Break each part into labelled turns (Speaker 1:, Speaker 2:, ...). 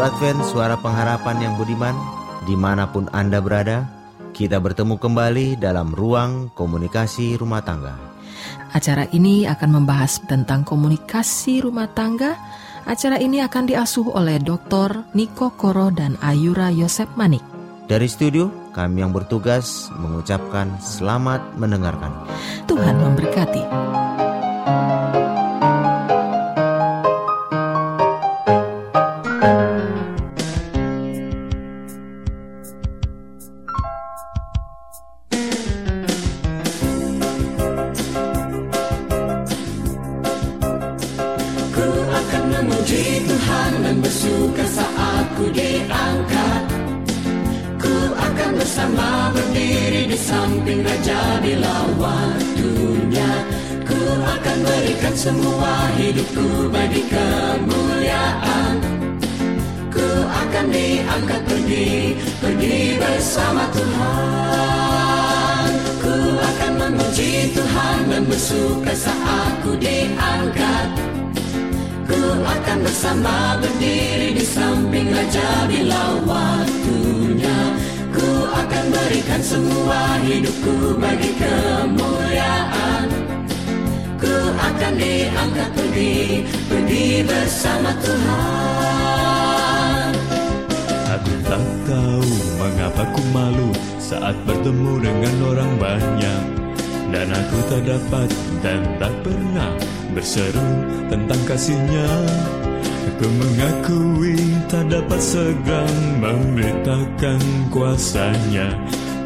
Speaker 1: Radio Advent Suara Pengharapan yang budiman Di mana pun Anda berada Kita bertemu kembali dalam ruang komunikasi rumah tangga.
Speaker 2: Acara ini akan membahas tentang komunikasi rumah tangga. Acara ini akan diasuh oleh Dr. Niko Koro dan Ayura Yosep Manik.
Speaker 1: Dari studio kami yang bertugas mengucapkan selamat mendengarkan.
Speaker 2: Tuhan memberkati
Speaker 3: bersama berdiri di samping Raja bila waktunya Ku akan berikan semua hidupku bagi kemuliaan. Ku akan diangkat pergi, pergi bersama Tuhan.
Speaker 4: Aku tak tahu mengapa ku malu saat bertemu dengan orang banyak. Dan aku tak dapat dan tak pernah berseru tentang kasihnya Aku mengakui tak dapat segera memberitakan kuasanya.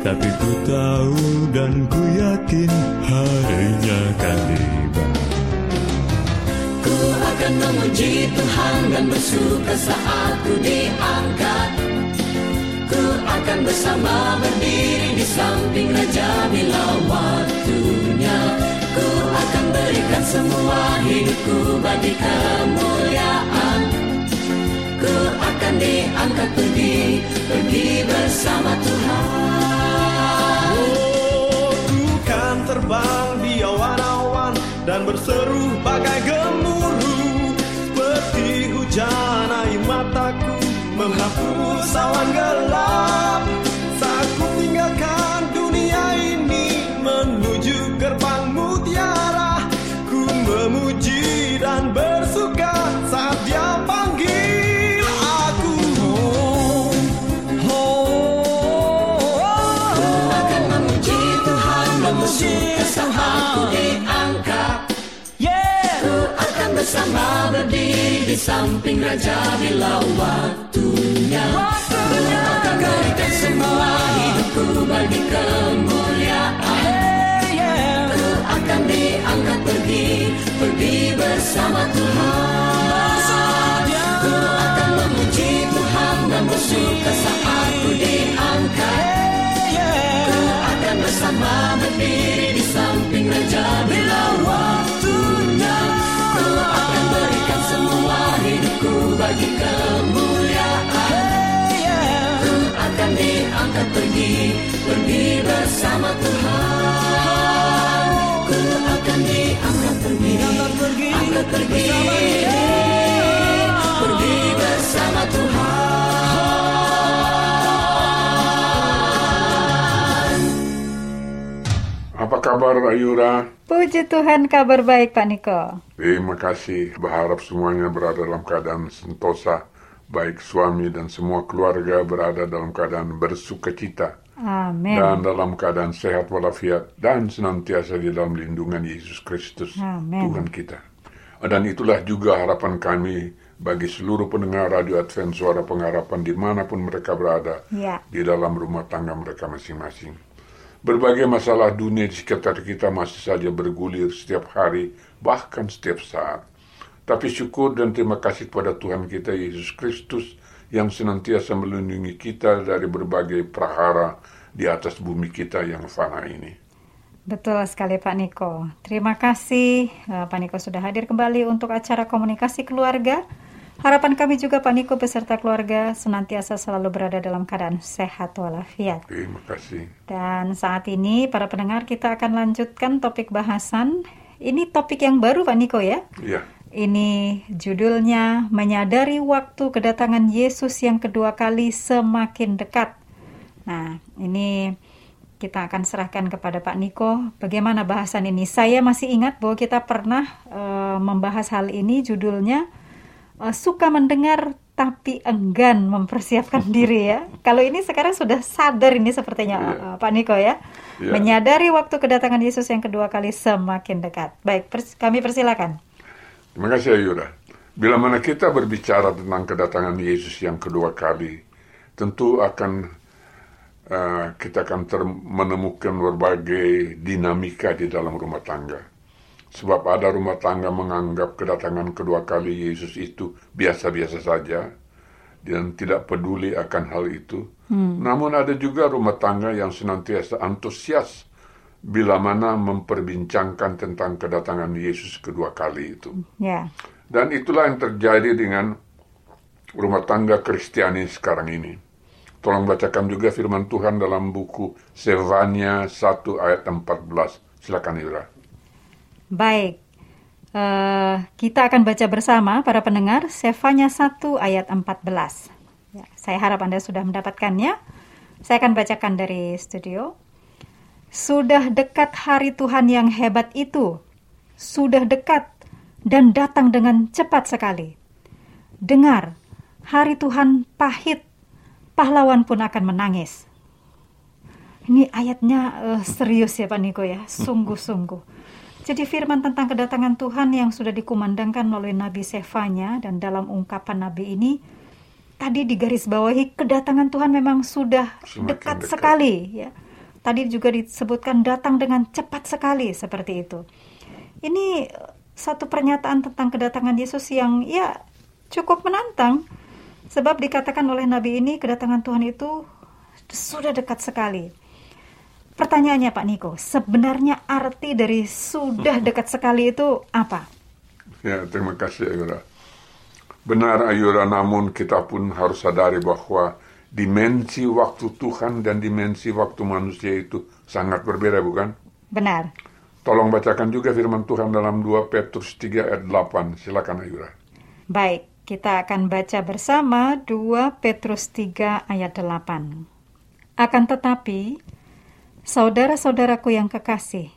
Speaker 4: Tapi ku tahu dan ku yakin harinya akan tiba.
Speaker 3: Ku akan memuji Tuhan dan bersuka saat ku diangkat. Ku akan bersama berdiri di samping Raja bila waktunya. Ku akan berikan semua hidupku bagi kemuliaan. Ku akan diangkat pergi, pergi bersama Tuhan.
Speaker 5: Oh, terbang di awan-awan dan berseru bagai gemuruh. Seperti hujan air mataku menghapus awan gelap
Speaker 3: samping Raja bila waktu dunia Ku akan berikan semua hidupku bagi kemuliaan. Ku akan diangkat pergi, pergi bersama Tuhan bagi kemuliaan. Ku akan diangkat pergi Pergi bersama Tuhan. Ku akan diangkat pergi Angkat pergi Angkat pergi Pergi bersama Tuhan.
Speaker 6: Kabar Ayura?
Speaker 7: Puji Tuhan kabar baik Pak Niko.
Speaker 6: Terima kasih. Berharap semuanya berada dalam keadaan sentosa. Baik suami dan semua keluarga berada dalam keadaan bersuka cita.
Speaker 7: Amin.
Speaker 6: Dan dalam keadaan sehat walafiat. Dan senantiasa di dalam lindungan Yesus Kristus.
Speaker 7: Amin.
Speaker 6: Tuhan kita. Dan itulah juga harapan kami bagi seluruh pendengar Radio Advent Suara Pengharapan di mana pun mereka berada.
Speaker 7: Ya.
Speaker 6: Di dalam rumah tangga mereka masing-masing. Berbagai masalah dunia di sekitar kita masih saja bergulir setiap hari, bahkan setiap saat. Tapi syukur dan terima kasih kepada Tuhan kita Yesus Kristus yang senantiasa melindungi kita dari berbagai prahara di atas bumi kita yang fana ini.
Speaker 7: Betul sekali Pak Niko. Terima kasih eh, Pak Niko sudah hadir kembali untuk acara komunikasi keluarga. Harapan kami juga Pak Niko beserta keluarga senantiasa selalu berada dalam keadaan sehat walafiat.
Speaker 6: Terima kasih.
Speaker 7: Dan saat ini para pendengar kita akan lanjutkan topik bahasan. Ini topik yang baru Pak Niko ya.
Speaker 6: Ya,
Speaker 7: Ini judulnya menyadari waktu kedatangan Yesus yang kedua kali semakin dekat. Nah, ini kita akan serahkan kepada Pak Niko bagaimana bahasan ini. Saya masih ingat bahwa kita pernah eh, membahas hal ini judulnya eh, suka mendengar tapi enggan mempersiapkan diri ya. Kalau ini sekarang sudah sadar ini sepertinya eh, Pak Niko ya.
Speaker 6: Iya.
Speaker 7: Menyadari waktu kedatangan Yesus yang kedua kali semakin dekat. Baik, pers- kami persilakan.
Speaker 6: terima kasih Ayura. Bila mana kita berbicara tentang kedatangan Yesus yang kedua kali, tentu akan eh, kita akan menemukan berbagai dinamika di dalam rumah tangga. Sebab ada rumah tangga menganggap kedatangan kedua kali Yesus itu biasa-biasa saja dan tidak peduli akan hal itu. Namun ada juga rumah tangga yang senantiasa antusias bila mana memperbincangkan tentang kedatangan Yesus kedua kali itu.
Speaker 7: Ya.
Speaker 6: Dan itulah yang terjadi dengan rumah tangga Kristiani sekarang ini. Tolong bacakan juga firman Tuhan dalam buku Sevania 1 ayat 14. Silakan Yura.
Speaker 7: Baik, Eh, kita akan baca bersama para pendengar Sefanya 1 ayat 14. Ya, saya harap Anda sudah mendapatkannya. Saya akan bacakan dari studio. Sudah dekat hari Tuhan yang hebat itu. Sudah dekat dan datang dengan cepat sekali. Dengar, hari Tuhan pahit, pahlawan pun akan menangis. Ini ayatnya eh, serius ya Pak Niko ya, sungguh-sungguh. Jadi firman tentang kedatangan Tuhan yang sudah dikumandangkan oleh Nabi Sefanya dan dalam ungkapan Nabi ini tadi digarisbawahi kedatangan Tuhan memang sudah
Speaker 6: Semakin
Speaker 7: dekat,
Speaker 6: dekat.
Speaker 7: sekali ya. Tadi juga disebutkan datang dengan cepat sekali seperti itu. Ini eh, satu pernyataan tentang kedatangan Yesus yang ya cukup menantang sebab dikatakan oleh Nabi ini kedatangan Tuhan itu sudah dekat sekali. Pertanyaannya Pak Niko, sebenarnya arti dari sudah dekat sekali itu apa?
Speaker 6: Ya, terima kasih Ayura. Benar Ayura, namun kita pun harus sadari bahwa dimensi waktu Tuhan dan dimensi waktu manusia itu sangat berbeda, bukan?
Speaker 7: Benar.
Speaker 6: Tolong bacakan juga firman Tuhan dalam 2 Petrus 3 ayat 8. Silakan Ayura.
Speaker 7: Baik, kita akan baca bersama 2 Petrus 3 ayat 8. Akan tetapi, saudara-saudaraku yang kekasih,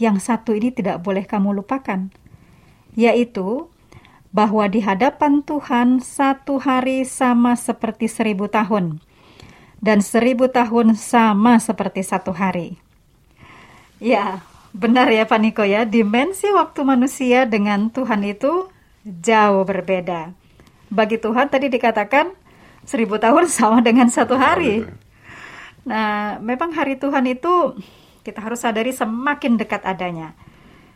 Speaker 7: yang satu ini tidak boleh kamu lupakan, yaitu bahwa di hadapan Tuhan satu hari sama seperti seribu tahun, dan seribu tahun sama seperti satu hari. Ya, benar ya Pak Niko ya, dimensi waktu manusia dengan Tuhan itu jauh berbeda. Bagi Tuhan tadi dikatakan seribu tahun sama dengan satu hari. Nah, memang hari Tuhan itu kita harus sadari semakin dekat adanya.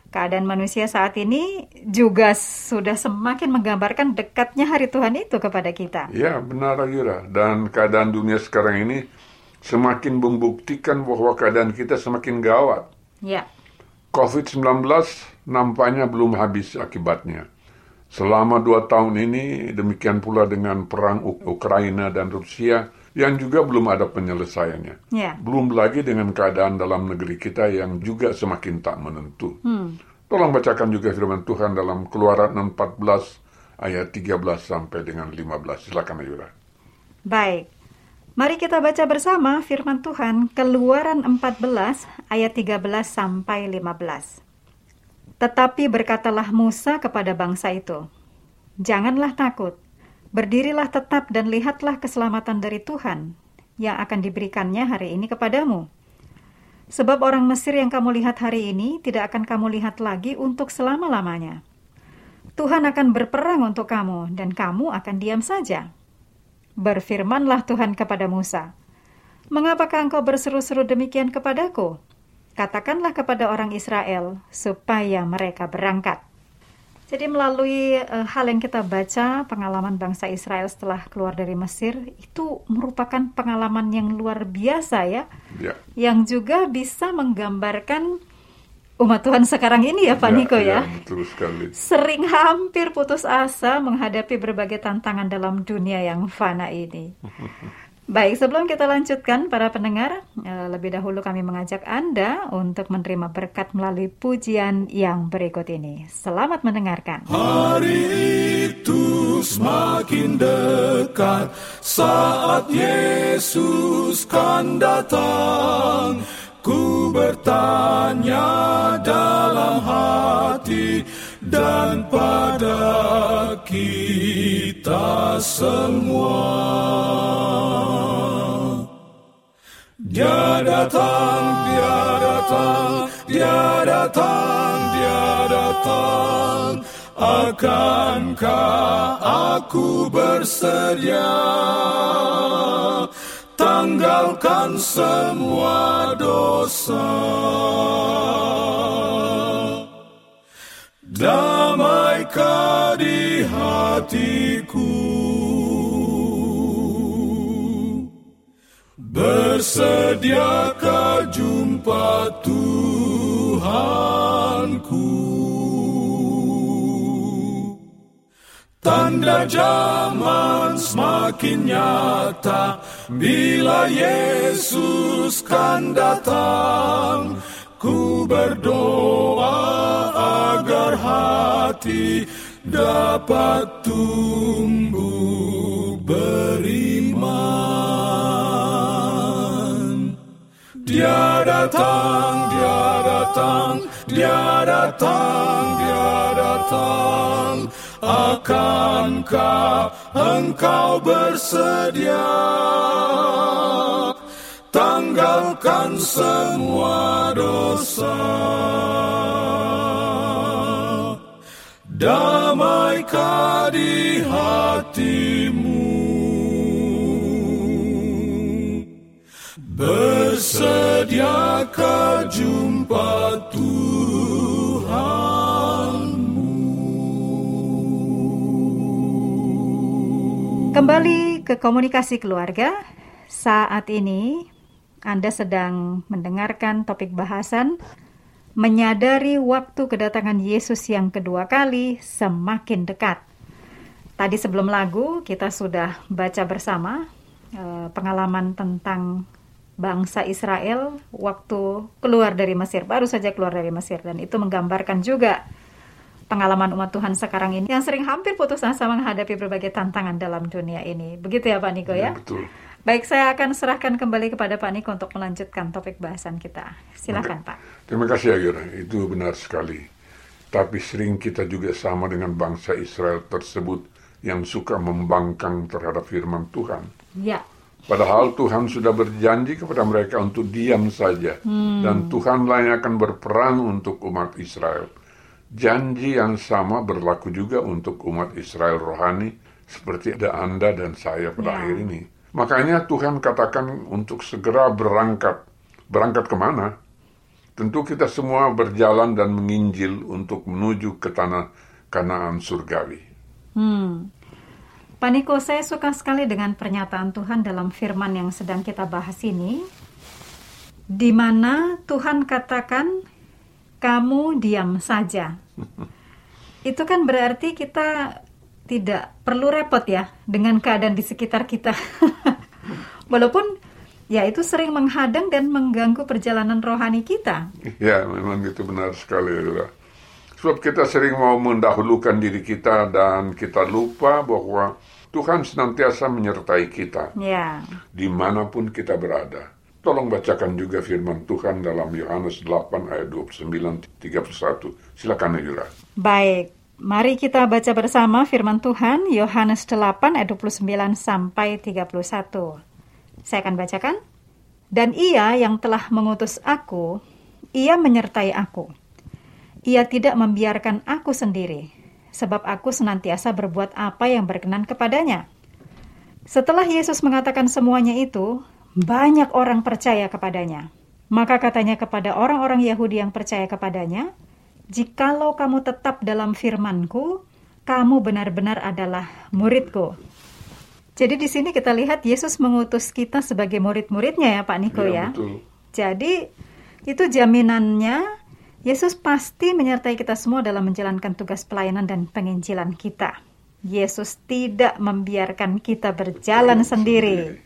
Speaker 7: Keadaan manusia saat ini juga sudah semakin menggambarkan dekatnya hari Tuhan itu kepada kita.
Speaker 6: Ya, benar Ayura. Dan keadaan dunia sekarang ini semakin membuktikan bahwa keadaan kita semakin gawat.
Speaker 7: Ya,
Speaker 6: COVID-19 nampaknya belum habis akibatnya. Selama dua tahun ini, demikian pula dengan perang Uk- Ukraina dan Rusia yang juga belum ada penyelesaiannya.
Speaker 7: ya.
Speaker 6: Belum lagi dengan keadaan dalam negeri kita yang juga semakin tak menentu. Tolong bacakan juga firman Tuhan dalam Keluaran 14 ayat 13 sampai dengan 15. Silakan Ayura.
Speaker 7: Baik. Mari kita baca bersama firman Tuhan Keluaran 14 ayat 13 sampai 15. Tetapi berkatalah Musa kepada bangsa itu, Janganlah takut, berdirilah tetap dan lihatlah keselamatan dari Tuhan yang akan diberikannya hari ini kepadamu. Sebab orang Mesir yang kamu lihat hari ini tidak akan kamu lihat lagi untuk selama-lamanya. Tuhan akan berperang untuk kamu dan kamu akan diam saja. Berfirmanlah Tuhan kepada Musa, Mengapakah engkau berseru-seru demikian kepadaku? Katakanlah kepada orang Israel, supaya mereka berangkat. Jadi melalui uh, hal yang kita baca, pengalaman bangsa Israel setelah keluar dari Mesir, itu merupakan pengalaman yang luar biasa ya,
Speaker 6: Ya,
Speaker 7: yang juga bisa menggambarkan umat Tuhan sekarang ini ya Pak
Speaker 6: ya,
Speaker 7: Niko ya.
Speaker 6: Betul sekali.
Speaker 7: Sering hampir putus asa menghadapi berbagai tantangan dalam dunia yang fana ini. Baik, sebelum kita lanjutkan para pendengar, eh, lebih dahulu kami mengajak Anda untuk menerima berkat melalui pujian yang berikut ini. Selamat mendengarkan.
Speaker 5: Hari itu semakin dekat saat Yesus kan datang. Ku bertanya dalam hati dan pada kita semua. Dia datang, dia datang, dia datang, dia datang. Akankah aku bersedia tanggalkan semua dosa? Damaikah di hatiku Bersediakah jumpa Tuhanku? Tanda zaman semakin nyata Bila Yesus kan datang Ku berdoa agar hati dapat tumbuh beriman Dia datang, dia datang, dia datang, dia datang Akankah engkau bersedia? Tanggalkan semua dosa. Damaikah di hatimu Bersediakah jumpa Tuhanmu
Speaker 7: Kembali ke komunikasi keluarga. Saat ini Anda sedang mendengarkan topik bahasan menyadari waktu kedatangan Yesus yang kedua kali semakin dekat. Tadi sebelum lagu kita sudah baca bersama eh, pengalaman tentang bangsa Israel waktu keluar dari Mesir, baru saja keluar dari Mesir dan itu menggambarkan juga pengalaman umat Tuhan sekarang ini yang sering hampir putus asa menghadapi berbagai tantangan dalam dunia ini. Begitu ya Pak Niko ya?
Speaker 6: betul.
Speaker 7: Baik, saya akan serahkan kembali kepada Pak Niko untuk melanjutkan topik bahasan kita. Silakan Pak.
Speaker 6: Terima kasih Ayura, itu benar sekali. Tapi sering kita juga sama dengan bangsa Israel tersebut yang suka membangkang terhadap firman Tuhan.
Speaker 7: Ya,
Speaker 6: Padahal Tuhan sudah berjanji kepada mereka untuk diam saja. Dan Tuhanlah yang akan berperang untuk umat Israel. Janji yang sama berlaku juga untuk umat Israel rohani seperti ada Anda dan saya pada
Speaker 7: Ya.
Speaker 6: akhir ini. Makanya Tuhan katakan untuk segera berangkat. Berangkat ke mana? Tentu kita semua berjalan dan menginjil untuk menuju ke tanah Kanaan surgawi.
Speaker 7: Hmm. Pak Niko, saya suka sekali dengan pernyataan Tuhan dalam firman yang sedang kita bahas ini. Di mana Tuhan katakan, kamu diam saja. Itu kan berarti kita tidak perlu repot ya dengan keadaan di sekitar kita. Walaupun ya itu sering menghadang dan mengganggu perjalanan rohani kita.
Speaker 6: Ya, memang itu benar sekali. Ayura. Sebab kita sering mau mendahulukan diri kita dan kita lupa bahwa Tuhan senantiasa menyertai kita
Speaker 7: Ya.
Speaker 6: di mana pun kita berada. Tolong bacakan juga firman Tuhan dalam Yohanes 8 ayat 29-31. Silakan Yura.
Speaker 7: Baik, mari kita baca bersama firman Tuhan Yohanes 8 ayat 29 sampai 31. Saya akan bacakan. Dan ia yang telah mengutus aku, ia menyertai aku. Ia tidak membiarkan aku sendiri, sebab aku senantiasa berbuat apa yang berkenan kepadanya. Setelah Yesus mengatakan semuanya itu, banyak orang percaya kepadanya. Maka katanya kepada orang-orang Yahudi yang percaya kepadanya, Jikalau kamu tetap dalam firmanku, kamu benar-benar adalah muridku. Jadi di sini kita lihat Yesus mengutus kita sebagai murid-muridnya ya Pak Niko ya.
Speaker 6: betul.
Speaker 7: Jadi itu jaminannya Yesus pasti menyertai kita semua dalam menjalankan tugas pelayanan dan penginjilan kita. Yesus tidak membiarkan kita berjalan sendiri.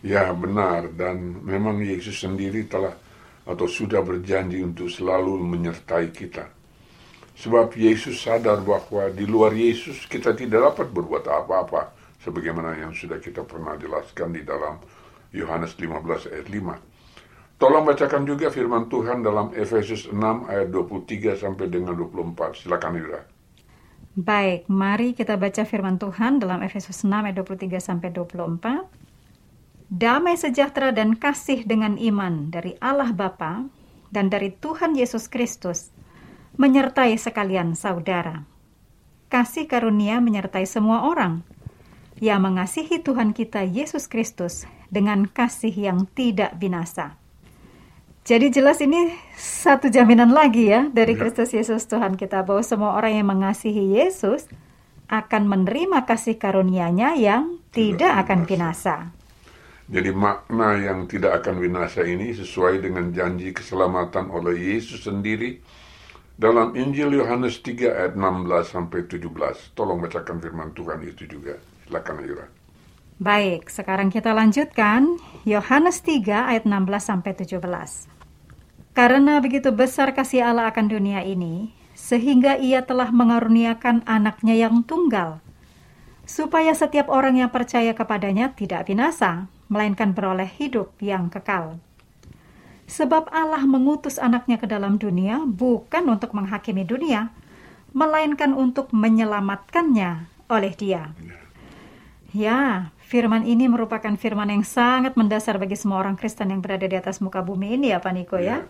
Speaker 6: Ya benar dan memang Yesus sendiri telah atau sudah berjanji untuk selalu menyertai kita. Sebab Yesus sadar bahwa di luar Yesus kita tidak dapat berbuat apa-apa sebagaimana yang sudah kita pernah jelaskan di dalam Yohanes 15 ayat 5. Tolong bacakan juga firman Tuhan dalam Efesus 6 ayat 23 sampai dengan 24. Silakan Yura.
Speaker 7: Baik, mari kita baca firman Tuhan dalam Efesus 6 ayat 23 sampai 24. Damai sejahtera dan kasih dengan iman dari Allah Bapa dan dari Tuhan Yesus Kristus menyertai sekalian saudara. Kasih karunia menyertai semua orang yang mengasihi Tuhan kita Yesus Kristus dengan kasih yang tidak binasa. Jadi jelas ini satu jaminan lagi ya dari
Speaker 6: Ya.
Speaker 7: Kristus Yesus Tuhan kita bahwa semua orang yang mengasihi Yesus akan menerima kasih karunia-Nya yang tidak akan binasa.
Speaker 6: Jadi makna yang tidak akan binasa ini sesuai dengan janji keselamatan oleh Yesus sendiri dalam Injil Yohanes 3 ayat 16 sampai 17. Tolong bacakan firman Tuhan itu juga. Silakan Yura.
Speaker 7: Baik, sekarang kita lanjutkan Yohanes 3 ayat 16 sampai 17. Karena begitu besar kasih Allah akan dunia ini, sehingga ia telah mengaruniakan anaknya yang tunggal, supaya setiap orang yang percaya kepadanya tidak binasa, melainkan beroleh hidup yang kekal. Sebab Allah mengutus anaknya ke dalam dunia bukan untuk menghakimi dunia, melainkan untuk menyelamatkannya oleh dia. Ya, firman ini merupakan firman yang sangat mendasar bagi semua orang Kristen yang berada di atas muka bumi ini ya Pak Niko ya.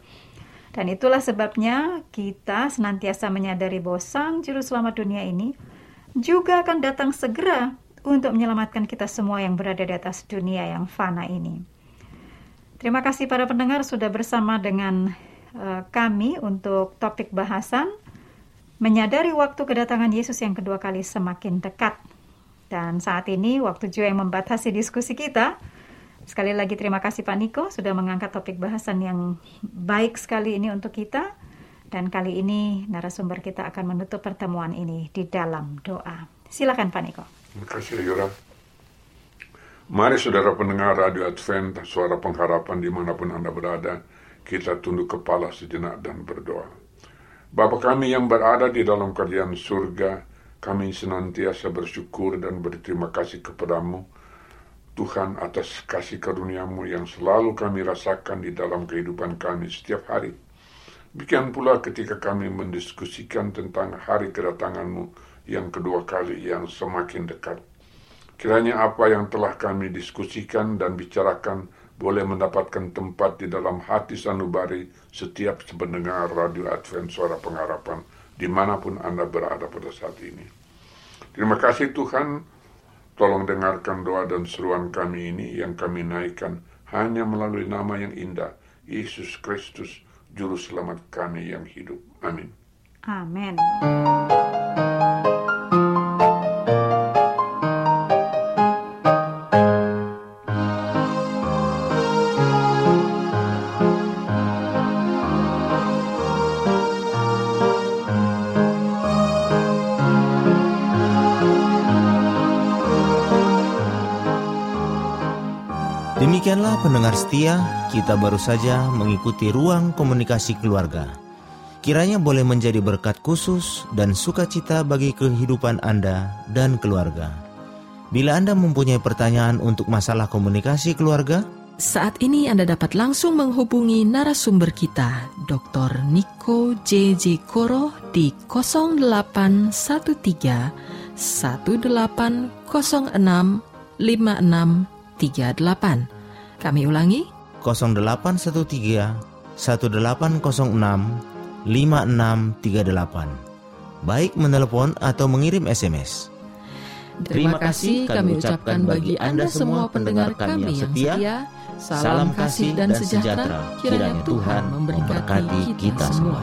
Speaker 7: Dan itulah sebabnya kita senantiasa menyadari bahwa Sang Juru Selamat dunia ini juga akan datang segera untuk menyelamatkan kita semua yang berada di atas dunia yang fana ini. Terima kasih para pendengar sudah bersama dengan eh, kami untuk topik bahasan menyadari waktu kedatangan Yesus yang kedua kali semakin dekat. Dan saat ini waktu juga yang membatasi diskusi kita. Sekali lagi terima kasih Pak Niko sudah mengangkat topik bahasan yang baik sekali ini untuk kita. Dan kali ini narasumber kita akan menutup pertemuan ini di dalam doa. Silakan Pak Niko.
Speaker 6: Terima kasih Yura. Mari saudara pendengar Radio Advent, suara pengharapan di mana pun Anda berada, kita tunduk kepala sejenak dan berdoa. Bapa kami yang berada di dalam kerajaan surga, kami senantiasa bersyukur dan berterima kasih kepadamu, Tuhan atas kasih karuniamu yang selalu kami rasakan di dalam kehidupan kami setiap hari. Demikian pula ketika kami mendiskusikan tentang hari kedatanganmu yang kedua kali yang semakin dekat. Kiranya apa yang telah kami diskusikan dan bicarakan boleh mendapatkan tempat di dalam hati sanubari setiap pendengar Radio Advent Suara Pengharapan di mana pun Anda berada pada saat ini. Terima kasih Tuhan, tolong dengarkan doa dan seruan kami ini yang kami naikkan hanya melalui nama yang indah, Yesus Kristus, Juru Selamat kami yang hidup. Amin.
Speaker 7: Amin.
Speaker 1: Setia, kita baru saja mengikuti ruang komunikasi keluarga. Kiranya boleh menjadi berkat khusus dan sukacita bagi kehidupan Anda dan keluarga. Bila Anda mempunyai pertanyaan untuk masalah komunikasi keluarga,
Speaker 8: Saat ini Anda dapat langsung menghubungi narasumber kita, Dr. Niko J.J. Koro di 0813 1806 5638. Kami ulangi,
Speaker 1: 0813 1806 5638. Baik menelepon atau mengirim SMS.
Speaker 8: Terima kasih kami ucapkan bagi Anda semua pendengar kami yang setia. Salam kasih dan sejahtera. Kiranya Tuhan memberkati kita semua.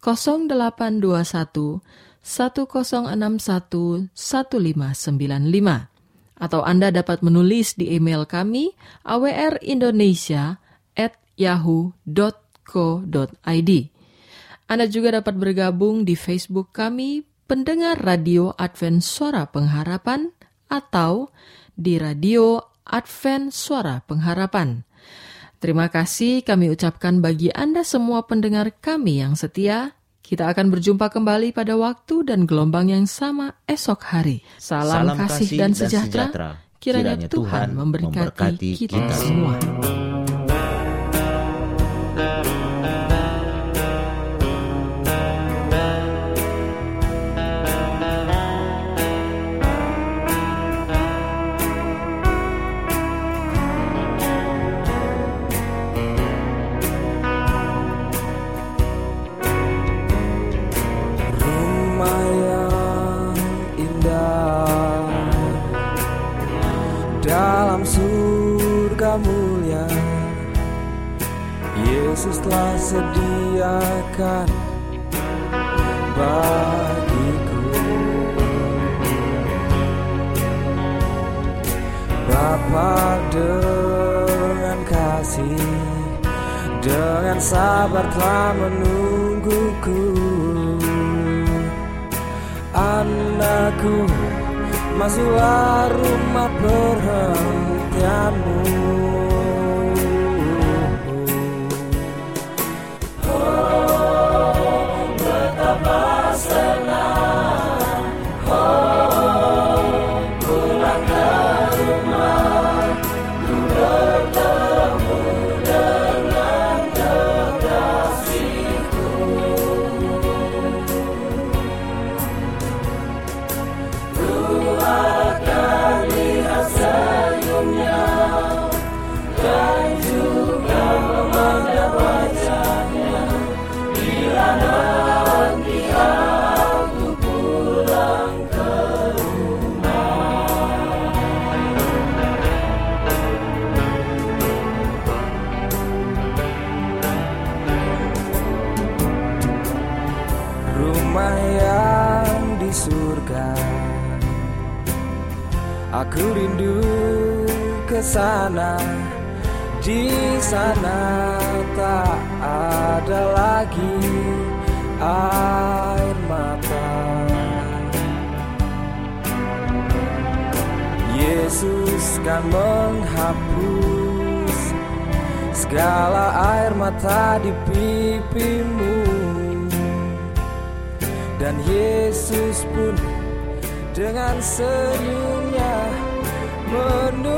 Speaker 8: 0821 1061 1595 atau Anda dapat menulis di email kami awrindonesia at yahoo.co.id. Anda juga dapat bergabung di Facebook kami pendengar radio Advent Suara Pengharapan atau di radio Advent Suara Pengharapan. Terima kasih kami ucapkan bagi Anda semua pendengar kami yang setia. Kita akan berjumpa kembali pada waktu dan gelombang yang sama esok hari. Salam, kasih, dan sejahtera. Kiranya, Tuhan memberkati, kita semua.
Speaker 9: Bagiku. Bapa dengan kasih dengan sabar telah menungguku. Anakku Masuklah rumah perhentianmu sana. Di sana tak ada lagi air mata. Yesus kan menghapus segala air mata di pipimu. Dan Yesus pun dengan senyumnya menunggumu